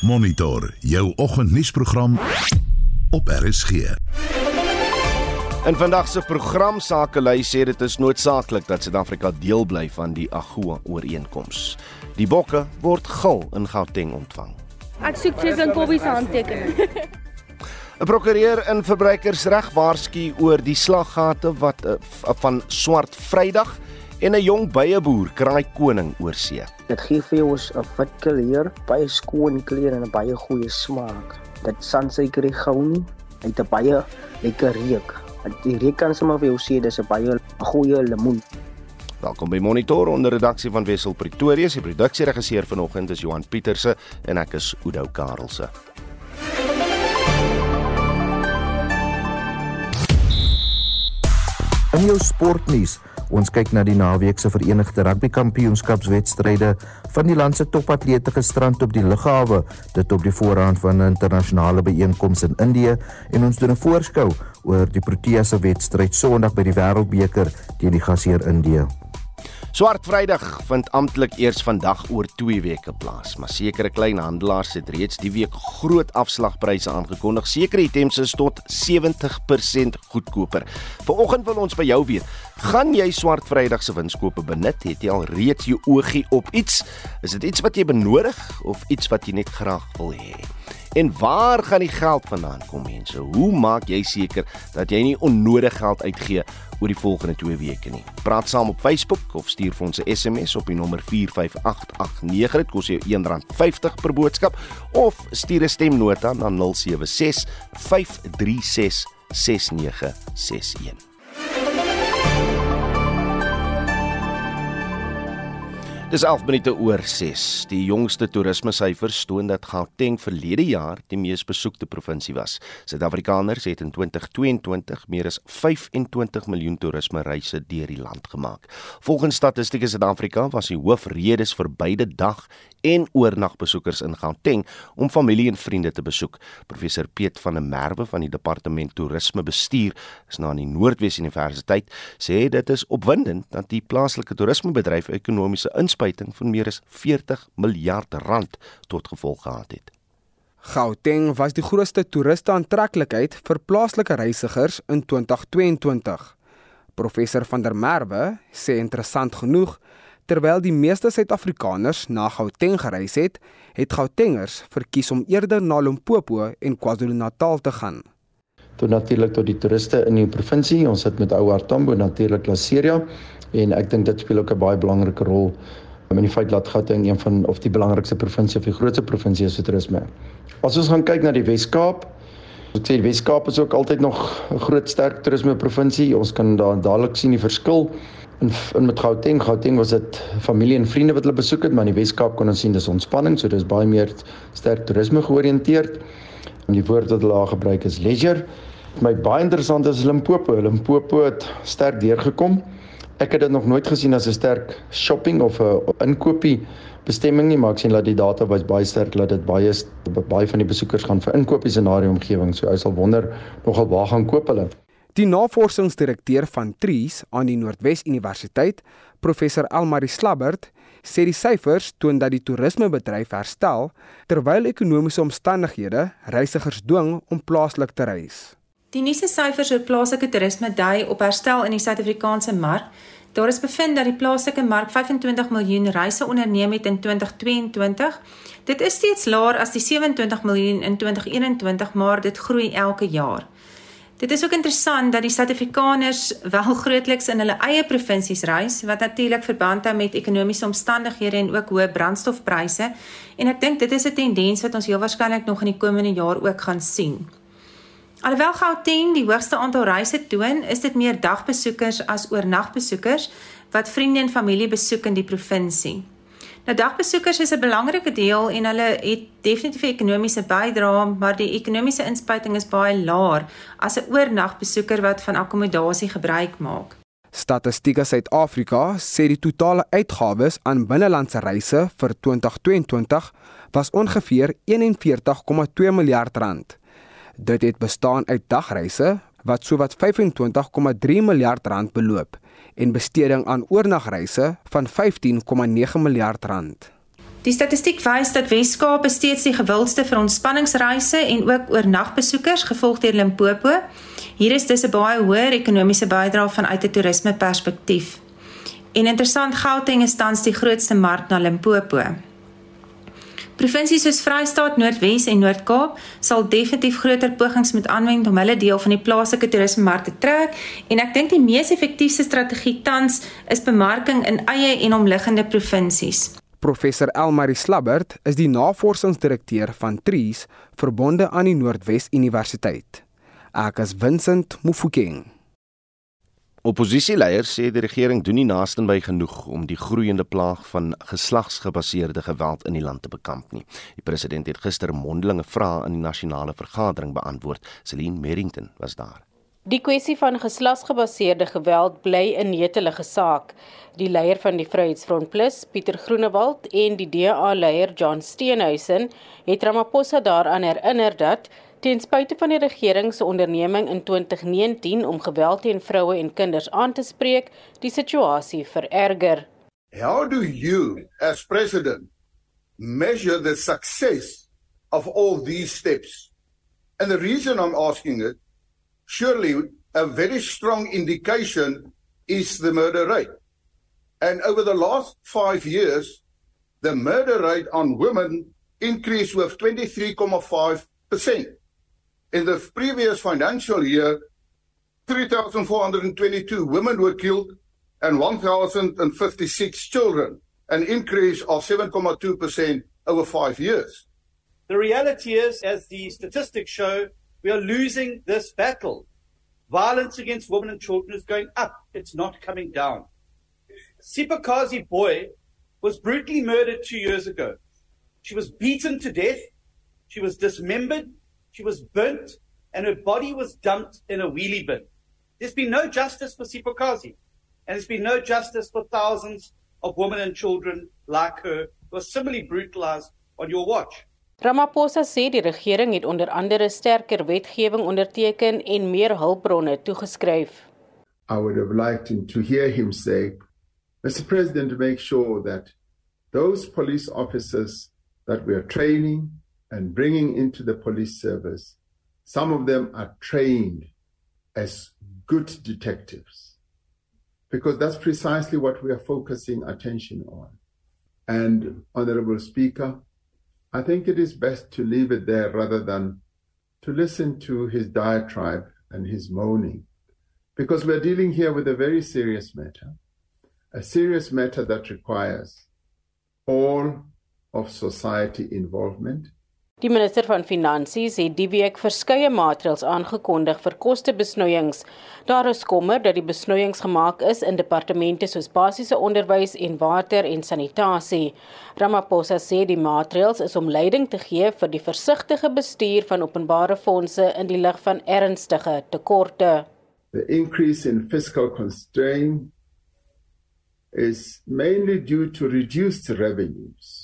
Monitor jou oggendnuusprogram op RSG. In vandag se program Sakelei sê dit is noodsaaklik dat Suid-Afrika deel bly van die AGOA ooreenkoms. Die bokke word gil in Gauteng ontvang. Ek soek Chris en Kobbie se handtekening. 'n Prokureur in verbruikersreg waarsku oor die slaggate wat uh, van swart Vrydag en 'n jong beieboer kraai koning oor see. Dit gee vir jou 'n wit kleur, baie skoon kleur en 'n baie goeie smaak. Dit sansuiker nie gou nie. Hy het 'n baie lekker reuk. Die reuk kan sommer vir jou sê dis 'n baie goeie lemoen. Welkom by Monitor onder redaksie van Wessel Pretorius. Die produksieregisseur vanoggend is Johan Pieterse en ek is Udo Karelse. In jou sportnuus, ons kyk na die naweek se Verenigde Rugby Kampioenskapswedstryde van die land se topatlete gisterand op die lughawe, dit op die voorhand van 'n internasionale byeenkoms in Indië en ons doen 'n voorskou oor die Proteas se wedstryd Sondag by die Wêreldbeker teen die gasheer Indië. Swart Vrydag vind amptelik eers vandag oor 2 weke plaas, maar sekere kleinhandelaars het reeds die week groot afslagpryse aangekondig. Sekere items is tot 70% goedkoper. Vanoggend wil ons by jou weet, gaan jy Swart Vrydag se winskoope benut? Het jy al reeds jou oogie op iets? Is dit iets wat jy benodig of iets wat jy net graag wil hê? En waar gaan die geld vandaan kom mense? Hoe maak jy seker dat jy nie onnodig geld uitgee oor die volgende 2 weke nie? Praat saam op Facebook of stuur vir ons 'n SMS op die nommer 45889. Dit kos jou R1.50 per boodskap of stuur 'n stemnota na 076 536 6961. Dis 11 minute oor 6. Die jongste toerisme syfers toon dat Gauteng verlede jaar die mees besoekte provinsie was. Suid-Afrikaners het in 2022 meer as 25 miljoen toerisme reise deur die land gemaak. Volgens Statistiek Suid-Afrika was die hoofredes vir beide dag en oornagbesoekers in Gauteng om familie en vriende te besoek. Professor Piet van der Merwe van die Departement Toerisme Bestuur is na die Noordwes Universiteit sê dit is opwindend dat die plaaslike toerismebedryf ekonomiese inspuiting van meer as 40 miljard rand tot gevolg gehad het. Gauteng was die grootste toeriste aantreklikheid vir plaaslike reisigers in 2022. Professor van der Merwe sê interessant genoeg terwyl die meeste Suid-Afrikaners na Gauteng gereis het, het Gautengers verkies om eerder na Limpopo en KwaZulu-Natal te gaan. Tot natuurlik tot die toeriste in die provinsie, ons sit met Ouar Tambo natuurlik Laseria en ek dink dit speel ook 'n baie belangrike rol in die feit dat Gauteng een van of die belangrikste provinsie of die grootste provinsie is vir toerisme. As ons gaan kyk na die Wes-Kaap, ek sê die Wes-Kaap is ook altyd nog 'n groot sterk toerisme provinsie. Ons kan daar dadelik sien die verskil in in met Gauteng. Gauteng was dit familie en vriende wat hulle besoek het, maar in die Wes-Kaap kon ons sien dis ontspanning, so dis baie meer sterk toerisme georiënteerd. En die woord wat hulle daar gebruik is leisure. My baie interessant is Limpopo. Limpopo het sterk deurgekom. Ek het dit nog nooit gesien as 'n sterk shopping of 'n inkopie bestemming nie, maar ek sien dat die data wys baie sterk dat dit baie baie van die besoekers gaan vir inkopies in daardie omgewing. So ou sal wonder nogal waar gaan koop hulle. Die navorsingsdirekteur van Trees aan die Noordwes Universiteit, professor Elmarie Slabbert, sê die syfers toon dat die toerismebedryf herstel terwyl ekonomiese omstandighede reisigers dwing om plaaslik te reis. Die nuutste syfers oor plaaslike toerisme dui op herstel in die Suid-Afrikaanse mark. Daar is bevind dat die plaaslike mark 25 miljoen reise onderneem het in 2022. Dit is steeds laer as die 27 miljoen in 2021, maar dit groei elke jaar. Dit is ook interessant dat die Suid-Afrikaners wel grootliks in hulle eie provinsies reis, wat natuurlik verband hou met ekonomiese omstandighede en ook hoë brandstofpryse. En ek dink dit is 'n tendens wat ons heel waarskynlik nog in die komende jaar ook gaan sien. Alhoewel Gauteng die hoogste aantal reise toon, is dit meer dagbesoekers as oornagbesoekers wat vriende en familie besoek in die provinsie. Nou dagbesoekers is 'n belangrike deel en hulle het definitief 'n ekonomiese bydrae, maar die ekonomiese inspuiting is baie laer as 'n oornagbesoeker wat van akkommodasie gebruik maak. Statistiek Suid-Afrika sê die totale uitgawes aan binnelandse reise vir 2022 was ongeveer 41,2 miljard rand. Dit het bestaan uit dagreise wat sowat 25,3 miljard rand beloop en besteding aan oornagreise van 15,9 miljard rand. Die statistiek wys dat Wes-Kaap steeds die gewildste vir ontspanningsreise en ook oornagbesoekers gevolg deur Limpopo. Hier is dis 'n baie hoër ekonomiese bydrae vanuit 'n toerisme perspektief. En interessant, Gauteng is tans die grootste mark na Limpopo. Provinsies soos Vrystaat, Noordwes en Noord-Kaap sal definitief groter pogings moet aanwend om hulle deel van die plaaslike toerismemark te trek en ek dink die mees effektiewe strategie tans is bemarking in eie en omliggende provinsies. Professor Elmarie Slabbert is die navorsingsdirekteur van Trees verbonde aan die Noordwes Universiteit. Ek is Vincent Mufokeng. Opposisieleiers sê die regering doen nie naastenby genoeg om die groeiende plaag van geslagsgebaseerde geweld in die land te bekamp nie. Die president het gister mondelinge vrae in die nasionale vergadering beantwoord. Celine Merrington was daar. Die kwessie van geslagsgebaseerde geweld bly 'n netelige saak. Die leier van die Vryheidsfront Plus, Pieter Groenewald en die DA-leier John Steenhuisen het Ramaphosa daaraan herinner dat Ten spyte van die regering se onderneming in 2019 om geweld teen vroue en kinders aan te spreek, die situasie vererger. How do you as president measure the success of all these steps? And the reason I'm asking it, surely a very strong indication is the murder rate. And over the last 5 years, the murder rate on women increased with 23.5%. In the previous financial year, 3,422 women were killed and 1,056 children, an increase of 7.2% over five years. The reality is, as the statistics show, we are losing this battle. Violence against women and children is going up, it's not coming down. Sipakazi Boy was brutally murdered two years ago. She was beaten to death, she was dismembered, She was burnt and her body was dumped in a wheelie bin. There's been no justice for Sipokazi. And there's been no justice for thousands of women and children like her who were similarly brutalized on your watch. Ramaphosa sê die regering het onder andere sterker wetgewing onderteken en meer hulpbronne toegeskryf. I would have liked him to hear him say, Mr. President, to make sure that those police officers that we are training and bringing into the police service, some of them are trained as good detectives because that's precisely what we are focusing attention on. And, Honorable Speaker, I think it is best to leave it there rather than to listen to his diatribe and his moaning, because we're dealing here with a very serious matter, a serious matter that requires all of society involvement Die minister van Finansies het die week verskeie maatreëls aangekondig vir kostebesnoeiings. Daar is kommer dat die besnoeiings gemaak is in departemente soos basiese onderwys en water en sanitasie. Ramaphosa sê die maatreëls is om leiding te gee vir die versigtige bestuur van openbare fondse in die lig van ernstige tekorte. The increase in fiscal constraint is mainly due to reduced revenues.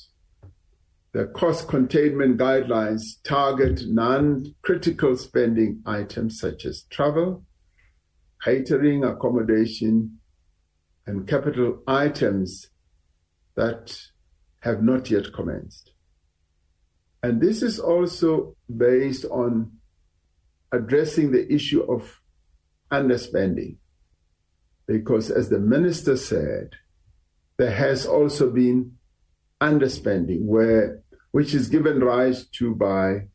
The cost containment guidelines target non critical spending items such as travel, catering, accommodation, and capital items that have not yet commenced. And this is also based on addressing the issue of underspending. Because, as the minister said, there has also been underspending where which is given rise to by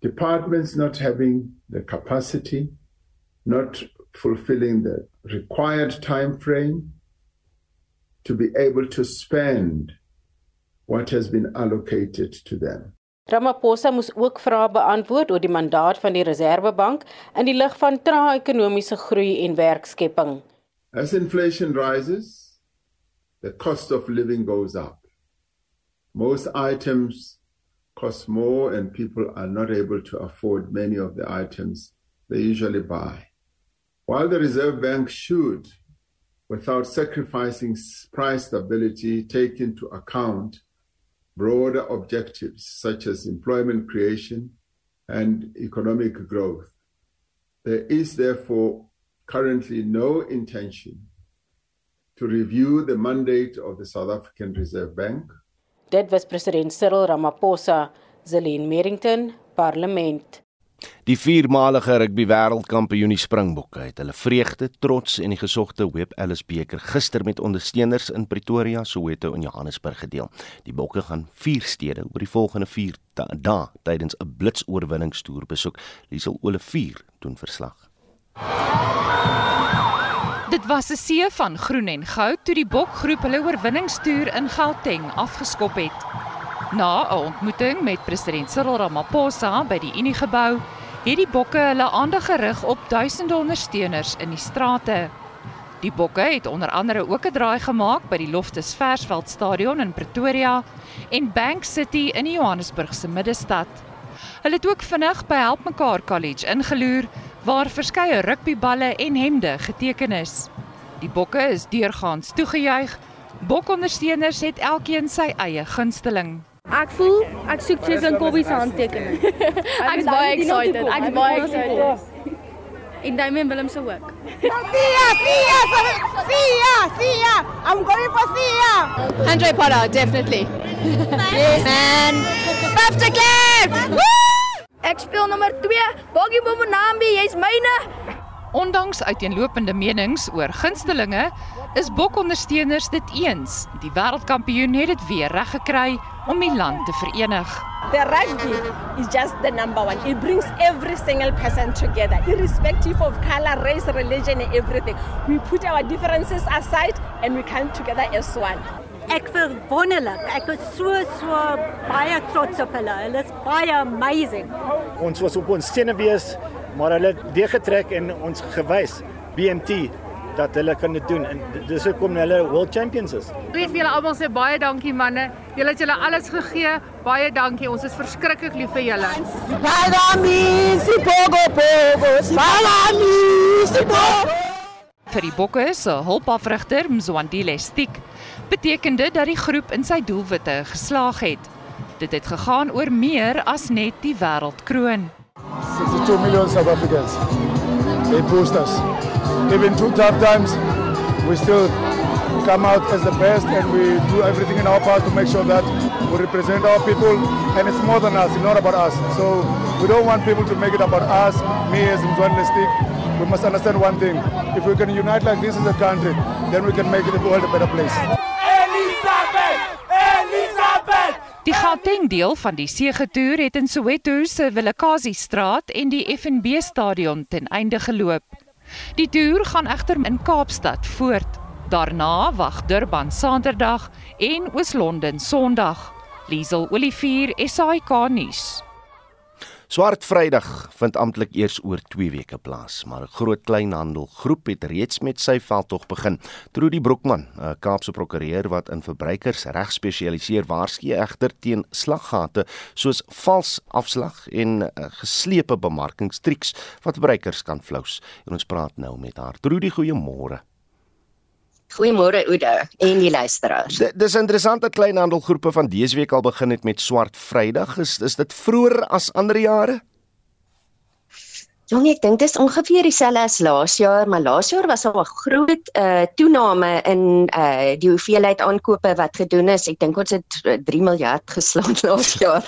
departments not having the capacity, not fulfilling the required time frame to be able to spend what has been allocated to them. Ramaphosa moes ook vrae beantwoord oor die mandaat van die Reserwebank in die lig van trae ekonomiese groei en werkskepping. As inflation rises, the cost of living goes up. Most items cost more and people are not able to afford many of the items they usually buy. While the Reserve Bank should, without sacrificing price stability, take into account broader objectives such as employment creation and economic growth. There is therefore currently no intention to review the mandate of the South African Reserve Bank Dit was president Cyril Ramaphosa, Zelin Merrington, Parlement. Die viermalige rugby wêreldkampioen die Springbokke het hulle vreugde, trots en die gesogte Web Ellis beker gister met ondersteuners in Pretoria, Soweto en Johannesburg gedeel. Die Bokke gaan vier stede oor die volgende 4 dae tydens 'n blitsoorwinningstoer besoek. Liesel Olivier doen verslag. Dit was 'n see van groen en goud toe die Bokgroep hulle oorwinningstoer in Gauteng afgeskop het. Na 'n ontmoeting met president Cyril Ramaphosa by die Uniegebou, het die bokke hulle aandag gerig op duisende ondersteuners in die strate. Die bokke het onder andere ook 'n draai gemaak by die Loftus Versveld Stadion in Pretoria en Bank City in die Johannesburgse middestad. Hulle het ook vinnig by Help Mekaar College ingeloer waar verskeie rugbyballe en hemde geteken is. Die bokke is deurgaans toegejuig. Bokondersteuners het elkeen sy eie gunsteling. Ek voel ek soek Chase en Kobbie se handtekening. ek is baie excited. Ek is baie excited. En Damien Willem se ook. Sia, Sia, Sia, Sia. I'm going for Sia. Andre Potter, definitely. yes, man. 50 clap. Ek speel nommer 2, Boggie Bomonambi, jy's myne. Ondanks uiteenlopende menings oor gunstelinge, is bokondersteuners dit eens. Die wêreldkampioen het dit weer reg gekry om die land te verenig. The rugby is just the number one. It brings every single person together, irrespective of color, race, religion and everything. We put our differences aside and we come together as one. Ek verwonderlik. Ek is so so baie trots op hulle. Hulle is baie amazing. Ons was op ons stene wees maar hulle het weer getrek en ons gewys BMT dat hulle kan dit doen en dis hoekom hulle world champions is. Weet julle almal sê baie dankie manne. Julle het julle alles gegee. Baie dankie. Ons is verskriklik lief vir julle. Palami, sipogo pogo, palami, sipogo. Vir die bokke se hulpafrigter Mzwandile Stiek beteken dit dat die groep in sy doelwitte geslaag het. Dit het gegaan oor meer as net die wêreldkroon. 62 million South Africans. They boost us. Even two tough times, we still come out as the best and we do everything in our part to make sure that we represent our people and it's more than us, it's not about us. So we don't want people to make it about us, me as Mzwanele Stick. We must understand one thing. If we can unite like this as a country, then we can make the world a better place. Die Gauteng deel van die seëgetoer het in Soweto se Willekazi straat en die FNB stadion ten einde geloop. Die toer gaan egter in Kaapstad voort. Daarna wag Durban Saterdag en Oos-London Sondag. Liesel Olivier SAK nuus. Swart Vrydag vind amptelik eers oor 2 weke plaas, maar 'n groot kleinhandelgroep het reeds met sy veldtog begin. Trudy Broekman, 'n Kaapse prokureur wat in verbruikersreg spesialiseer, waarsku egter teen slaggate soos vals afslag en uh, geslepe bemarkingstriks wat verbruikers kan flous. En ons praat nou met haar. Trudy, goeiemôre. Goeiemôre Oude en die luisteraars. D dis interessant dat kleinhandelgroepe van dese week al begin het met Swart Vrydag. Is is dit vroeër as ander jare? Jong, ek dink dit is ongeveer dieselfde as laas jaar, maar laas jaar was daar 'n groot uh toename in uh die hoeveelheid aankope wat gedoen is. Ek dink ons het 3 miljard geslaan laas jaar.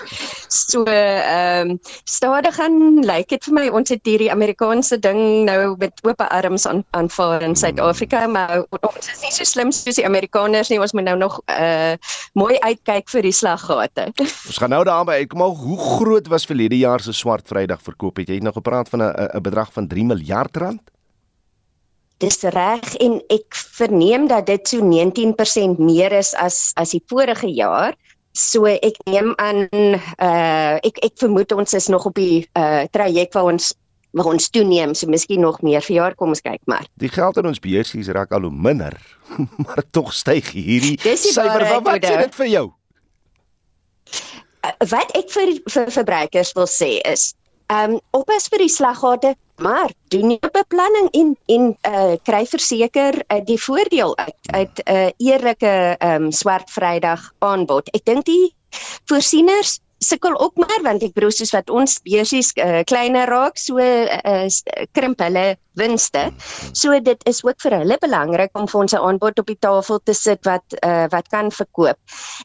So ehm um, stadig gaan lyk like dit vir my ons het hierdie Amerikaanse ding nou met oop arms aan aanvaar in Suid-Afrika, maar ons is nie so slim soos die Amerikaners nie. Ons moet nou nog uh mooi uitkyk vir die slaggate. Ons gaan nou daarby uitkom. Hoe groot was verlede jaar se Swart Vrydag verkoop? Het jy nou gepraat van 'n 'n bedrag van 3 miljard rand? Dis reg en ek verneem dat dit so 19% meer is as as die vorige jaar. So ek neem aan uh ek ek vermoed ons is nog op die uh traject waar ons waar ons toeneem, so miskien nog meer vir jaar kom ons kyk maar. Die geld in ons beursies raak al hoe minder, maar tog styg hierdie syfer. Wat, wat sê dit vir jou? Uh, wat ek vir vir verbruikers wil sê is ehm um, oppas vir die slaggate, maar doen nie beplanning en en uh kry verseker uh, die voordeel uit uit 'n uh, eerlike ehm um, swart Vrydag aanbod. Ek dink die voorsieners sukkel ook maar want ek bedoel soos wat ons beursies uh, kleiner raak, so uh, krimp hulle winste. So dit is ook vir hulle belangrik om vir ons 'n aanbod op die tafel te sit wat uh, wat kan verkoop.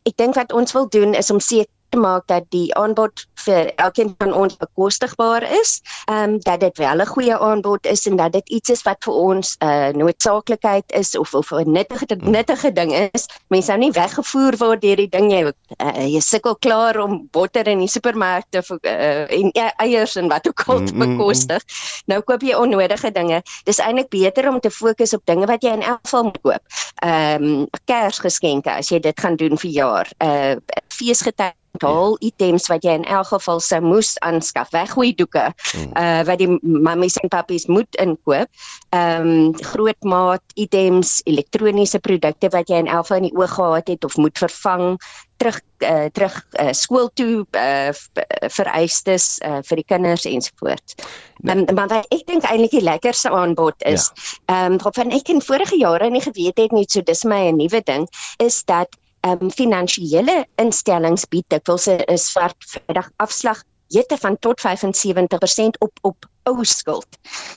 Ek dink wat ons wil doen is om seker maak dat die aanbod vir elkeen van ons bekostigbaar is, ehm um, dat dit wel 'n goeie aanbod is en dat dit iets is wat vir ons 'n uh, noodsaaklikheid is of of 'n nuttige nuttige ding is. Mense nou nie weggevoer word deur die ding jy uh, jy sukkel klaar om botter in die supermarkte uh, en e-, eiers en wat ook al te bekostig. Nou koop jy onnodige dinge. Dis eintlik beter om te fokus op dinge wat jy in elk geval moet koop. Ehm um, Kersgeskenke as jy dit gaan doen vir jaar. Uh feesgety taal ja. items wat jy in elk geval sou moes aanskaf. Weggooi doeke hmm. uh wat die mammies en pappies moet inkoop. Ehm um, groot maat items, elektroniese produkte wat jy in elk geval in die oog gehad het of moet vervang terug uh, terug uh, skool toe uh, vereistes uh, vir die kinders ensovoorts. Nee. Um, maar wat ek dink eintlik die lekkerste aanbod is, ja. ehm ja. um, van ek in vorige jare nie geweet het nie, so dis my 'n nuwe ding, is dat um, finansiële instellings bied dikwels 'n swart vrydag afslag jette van tot 75% op op ou skuld.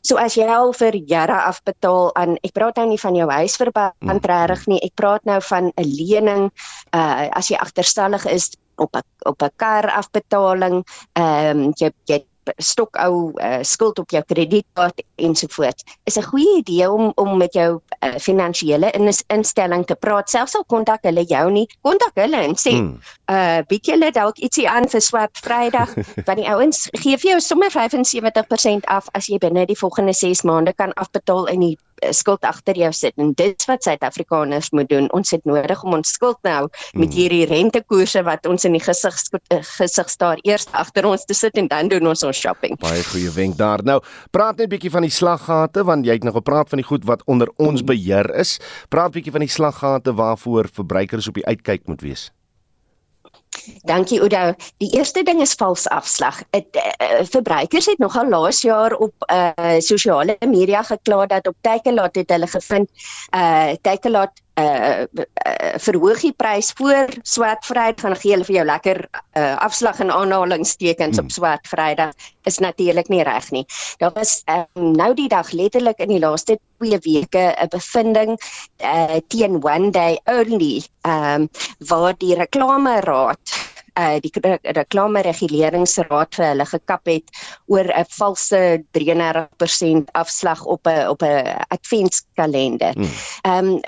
So as jy al vir jare afbetaal aan ek praat nou nie van jou huisverband mm. regtig nie, ek praat nou van 'n lening uh as jy agterstallig is op 'n op 'n kar afbetaling, ehm um, jy jy stokou uh, skuld op jou kredietkaart ensovoorts is 'n goeie idee om om met jou uh, finansiële instelling te praat selfs al kontak hulle jou nie kontak hulle en sê hmm. Uh bied julle dalk ietsie aan vir swart vrydag want die ouens gee vir jou sommer 75% af as jy binne die volgende 6 maande kan afbetaal in die Eh, skuld agter jou sit en dit wat Suid-Afrikaners moet doen. Ons het nodig om ons skuld nou met hmm. hierdie rentekoerse wat ons in die gesig eh, gesig staar eers agter ons te sit en dan doen ons ons shopping. Baie goeie wenk daar. Nou, praat net 'n bietjie van die slaggate want jy het nog gepraat van die goed wat onder ons beheer is. Praat bietjie van die slaggate waarvoor verbruikers op die uitkyk moet wees. Dankie Oudo. Die eerste ding is vals afslag. Dit uh, verbruikers het nogal laas jaar op uh sosiale media gekla dat op Takealot het hulle gevind uh Takealot uh, uh verhoog die prys voor swart vrydag gaan gee hulle vir jou lekker uh afslag en aanhalingstekens hmm. op swart vrydag is natuurlik nie reg nie. Daar was um, nou die dag letterlik in die laaste 2 weke 'n bevinding uh teen one day only um waar die reklameraad uh die reklame reguleringsraad vir hulle gekap het oor 'n valse 33% afslag op 'n op 'n adventskalender. Hmm. Ehm um,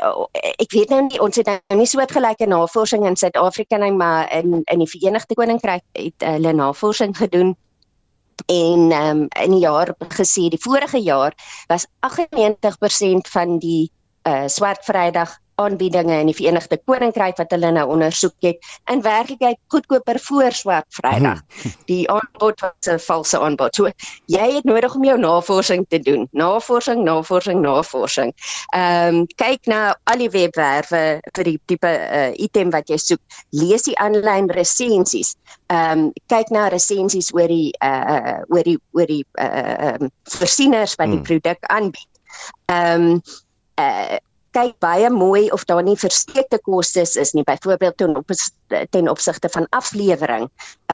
ek weet nou nie ons het nou nie soortgelyke navorsing in Suid-Afrika nie, maar in in die Verenigde Koninkryk het hulle navorsing gedoen en um, in die jaar gesê die vorige jaar was 98% van die uh swart vrydag aanbiedinge in die Verenigde Koninkryk wat hulle nou ondersoek het in werklikheid goedkoper voor swart Vrydag. Hmm. Die aanbod was 'n valse aanbod. So jy het nodig om jou navorsing te doen. Navorsing, navorsing, navorsing. Ehm um, kyk na al die webwerwe vir die tipe uh, item wat jy soek. Lees die aanlyn resensies. Ehm um, kyk na resensies oor die uh oor die oor die uh um, voorsieners wat die hmm. produk aanbied. Ehm um, uh kyk baie mooi of daar nie versteekte kostes is nie byvoorbeeld ten, op, ten opsigte van aflewering.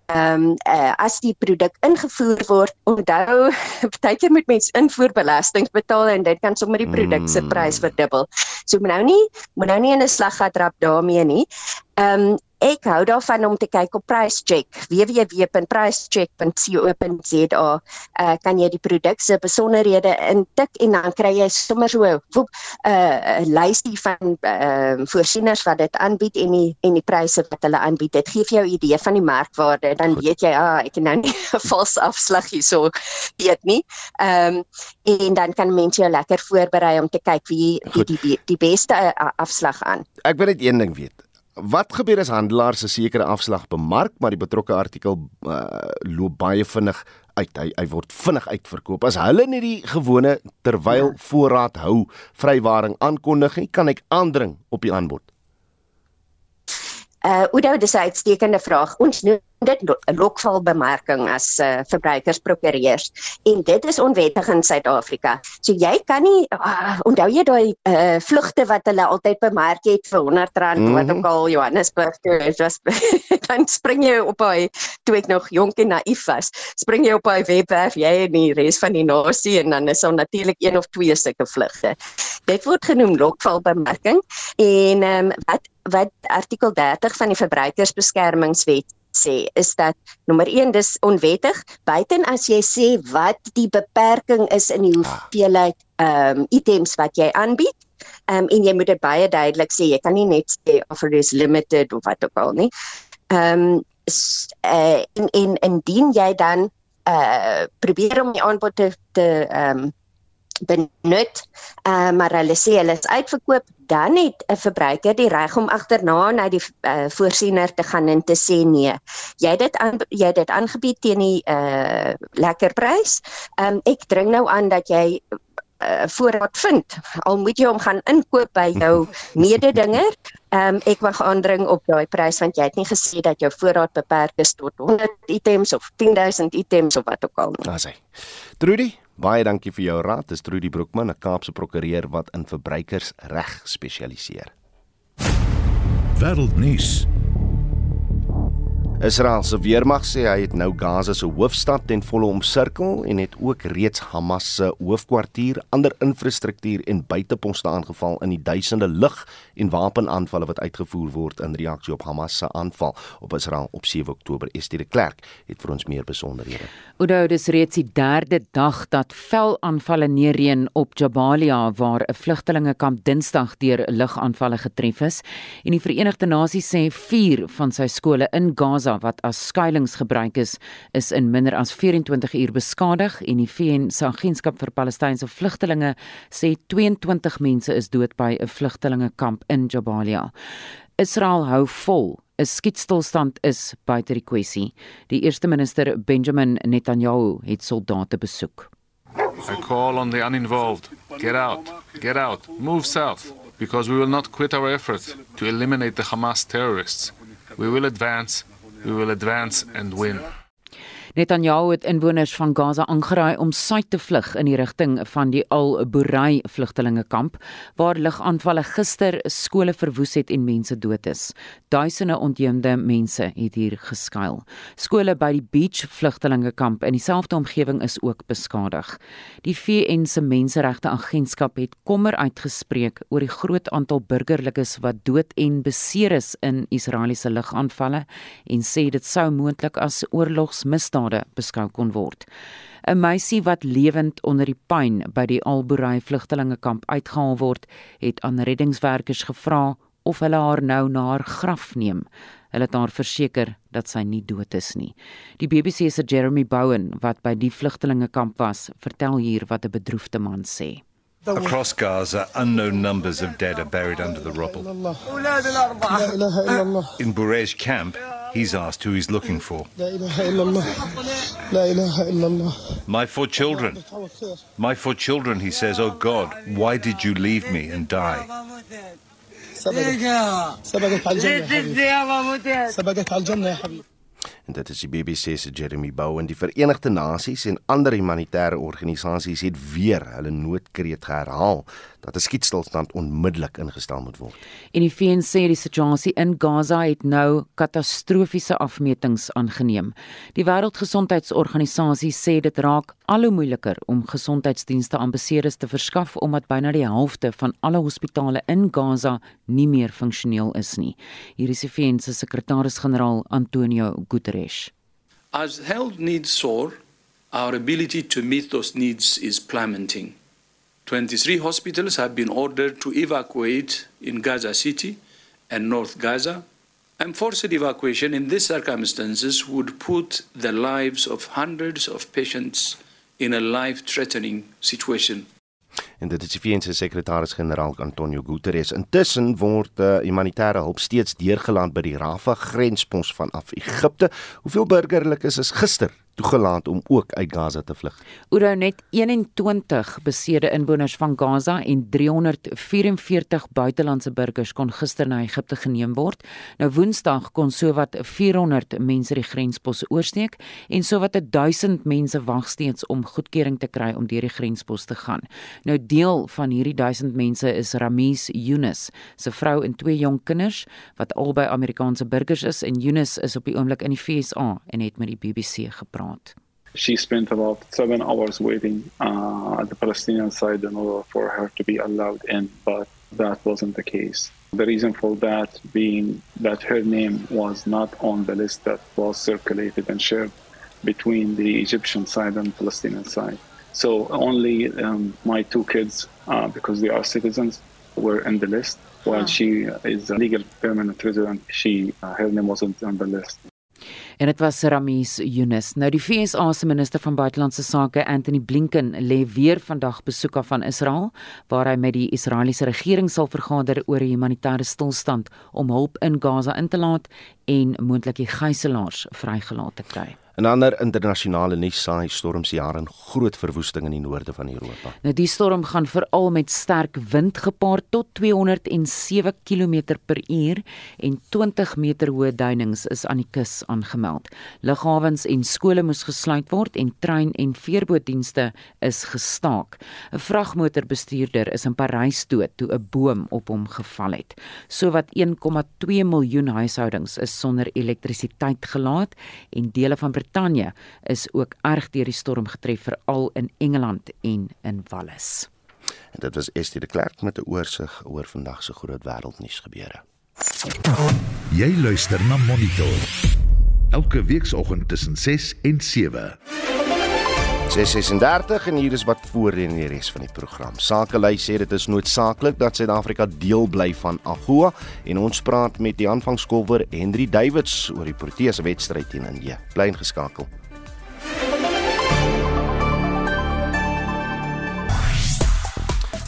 Ehm um, uh, as die produk ingevoer word, onthou baie keer moet mens invoerbelasting betaal en dit kan sommer die produk se prys hmm. verdubbel. So moet nou nie moet nou nie in 'n slag gat rap daarmee nie. Ehm um, ek hou daarvan om te kyk op PriceCheck www.pricecheck.co.za uh, kan jy die produk se besonderhede intik en dan kry jy sommer so 'n uh, lysie van uh, voorsieners wat dit aanbied en die en die pryse wat hulle aanbied. Dit gee vir jou 'n idee van die markwaarde. Dan Goed. weet jy ah ek het nou nie 'n vals afslag hierso weet nie. Ehm um, en dan kan mense jou lekker voorberei om te kyk wie die die, die, die beste uh, afslag aan. Ek wil net een ding weet Wat gebeur as handelaars 'n sekere afslag bemark, maar die betrokke artikel uh, loop baie vinnig uit. Hy hy word vinnig uitverkoop. As hulle nie die gewone terwyl voorraad hou vrywaring aankondig nie, kan ek aandring op die aanbod. Uh Oudo, dis 'n uitstekende vraag. Ons noem dit lokvalbemarking as uh, verbruikersprokureurs en dit is onwettig in Suid-Afrika. So jy kan nie uh, onthou jy daai uh, vlugte wat hulle altyd bemark het vir R100 mm -hmm. wat ook al Johannesburg toe is was dan spring jy op hy toe ek nog jonk en naïef was. Spring jy op hy webwerf jy en die res van die nasie en dan is daar natuurlik een of twee sulke vlugte. Dit word genoem lokvalbemarking en um, wat wat artikel 30 van die verbruikersbeskermingswet sê is dat nommer 1 dis onwettig buiten as jy sê wat die beperking is in die hoeveelheid ehm um, items wat jy aanbied ehm um, en jy moet dit baie duidelik sê jy kan nie net sê offer is limited of wat ook al nie. Ehm um, uh, en en indien jy dan uh probeer om die aanbod te ehm um, benut, uh, maar hulle sê hulle is uitverkoop, dan het 'n verbruiker die reg om agterna na die uh, voorsiener te gaan en te sê nee. Jy het dit aan jy het dit aangebied teen die uh, lekker prys. Um, ek dring nou aan dat jy uh, voorraad vind. Al moet jy hom gaan inkoop by jou mededinger. Um, ek mag aandring op daai prys want jy het nie gesê dat jou voorraad beperk is tot 100 items of 10000 items of wat ook al nie. Daar's hy. Trudy, Baie dankie vir jou raad. Dis Trudy Broekman, 'n Kaapse prokureur wat in verbruikersreg spesialiseer. Wêreldnuus. Israel se weermag sê hy het nou Gaza se hoofstad ten volle omsirkel en het ook reeds Hamas se hoofkwartier, ander infrastruktuur en buiteposte aangeval in die duisende lug- en wapenaanvalle wat uitgevoer word in reaksie op Hamas se aanval op Israel op 7 Oktober. Estie de Klerk het vir ons meer besonderhede. Oudo, dis reeds die derde dag dat velaanvalle neerreën op Jabalia waar 'n vlugtelingekamp Dinsdag deur lugaanvalle getref is en die Verenigde Nasies sê 4 van sy skole in Gaza Gaza wat as skuilings gebruik is, is in minder as 24 uur beskadig en die VN se agentskap vir Palestynse vlugtelinge sê 22 mense is dood by 'n vlugtelingekamp in Jabalia. Israel hou vol 'n skietstilstand is buite die kwessie. Die eerste minister Benjamin Netanyahu het soldate besoek. I call on the uninvolved. Get out. Get out. Move south because we will not quit our efforts to eliminate the Hamas terrorists. We will advance we will advance and win. Netanyahu het inwoners van Gaza aangeraai om suid te vlug in die rigting van die Al-Burai vlugtelingekamp waar lugaanvalle gister skole verwoes het en mense dood is. Duisende ontheemde mense het hier geskuil. Skole by die Beach vlugtelingekamp in dieselfde omgewing is ook beskadig. Die VN se menseregte agentskap het kommer uitgespreek oor die groot aantal burgerlikes wat dood en beseer is in Israeliese lugaanvalle en sê dit sou moontlik as oorlogsmisdaad skade beskou kon word. 'n Meisie wat lewend onder die puin by die Alburai vlugtelingekamp uitgehaal word, het aan reddingswerkers gevra of hulle haar nou na haar graf neem. Hulle het haar verseker dat sy nie dood is nie. Die BBC se Jeremy Bowen wat by die vlugtelingekamp was, vertel hier wat 'n bedroefde man sê. Across Gaza, unknown numbers of dead are buried under the rubble. In Burej camp, He's asked who he's looking for. My four children. My four children, he says, Oh God, why did you leave me and die? En dit is die BBC se Jeremy Bowen. Die Verenigde Nasies en ander humanitêre organisasies het weer hulle noodkreet herhaal dat 'n skietstilstand onmiddellik ingestel moet word. En die VN sê die situasie in Gaza het nou katastrofiese afmetings aangeneem. Die Wêreldgesondheidsorganisasie sê dit raak al hoe moeiliker om gesondheidsdienste aan beseerdes te verskaf omdat byna die helfte van alle hospitale in Gaza nie meer funksioneel is nie. Hier is die VN se sekretaris-generaal Antonio Guterres. As health needs soar, our ability to meet those needs is plummeting. 23 hospitals have been ordered to evacuate in Gaza City and North Gaza. And forced evacuation in these circumstances would put the lives of hundreds of patients in a life threatening situation. En dit is die VN se sekretaris-generaal Antonio Guterres. Intussen word uh, humanitêre hulp steeds deurgeland by die Rafah grenspos vanaf Egipte. Hoeveel burgerlikes is gister toegelaat om ook uit Gaza te vlug. Oorhou net 21 besede inwoners van Gaza en 344 buitelandse burgers kon gister na Egipte geneem word. Nou Woensdag kon sowat 400 mense die grenspos oorsteek en sowat 1000 mense wag steeds om goedkeuring te kry om deur die grenspos te gaan. Nou deel van hierdie 1000 mense is Ramis Yunus, sy vrou en twee jong kinders wat albei Amerikaanse burgers is en Yunus is op die oomblik in die FSA en het met die BBC gepraat. She spent about seven hours waiting uh, at the Palestinian side in order for her to be allowed in, but that wasn't the case. The reason for that being that her name was not on the list that was circulated and shared between the Egyptian side and Palestinian side. So only um, my two kids, uh, because they are citizens, were in the list. While she is a legal permanent resident, she uh, her name wasn't on the list. En dit was Ramis Yunus. Nou die FSA se minister van buitelandse sake, Anthony Blinken, lê weer vandag besoek af van Israel, waar hy met die Israeliese regering sal vergader oor 'n humanitêre stilstand om hulp in Gaza in te laat en moontlik die gijslaers vrygelaat te kry. In ander internasionale nuus saai storms jaar in groot verwoesting in die noorde van Europa. Nou die storm gaan veral met sterk wind gepaard tot 207 km/h en 20 meter hoë duinings is aan die kus aangemeld. Lughawens en skole moes gesluit word en trein en veerbootdienste is gestaak. 'n Vragmotorbestuurder is in Parys dood toe 'n boom op hom geval het. Sowat 1,2 miljoen huishoudings is sonder elektrisiteit gelaat en dele van Brittanje is ook erg deur die storm getref veral in Engeland en in Wales. En dit was Estie de Klerk met 'n oorsig oor vandag se groot wêreldnuus gebeure. Jy luister na Monitor. Elke weekoggend tussen 6 en 7. 636 en hier is wat voorheen in die res van die program. Sakelei sê dit is noodsaaklik dat Suid-Afrika deel bly van AGOA en ons praat met die aanvangskolwer Henry Davids oor die Proteas wedstryd teen Indië. Bly ingeskakel.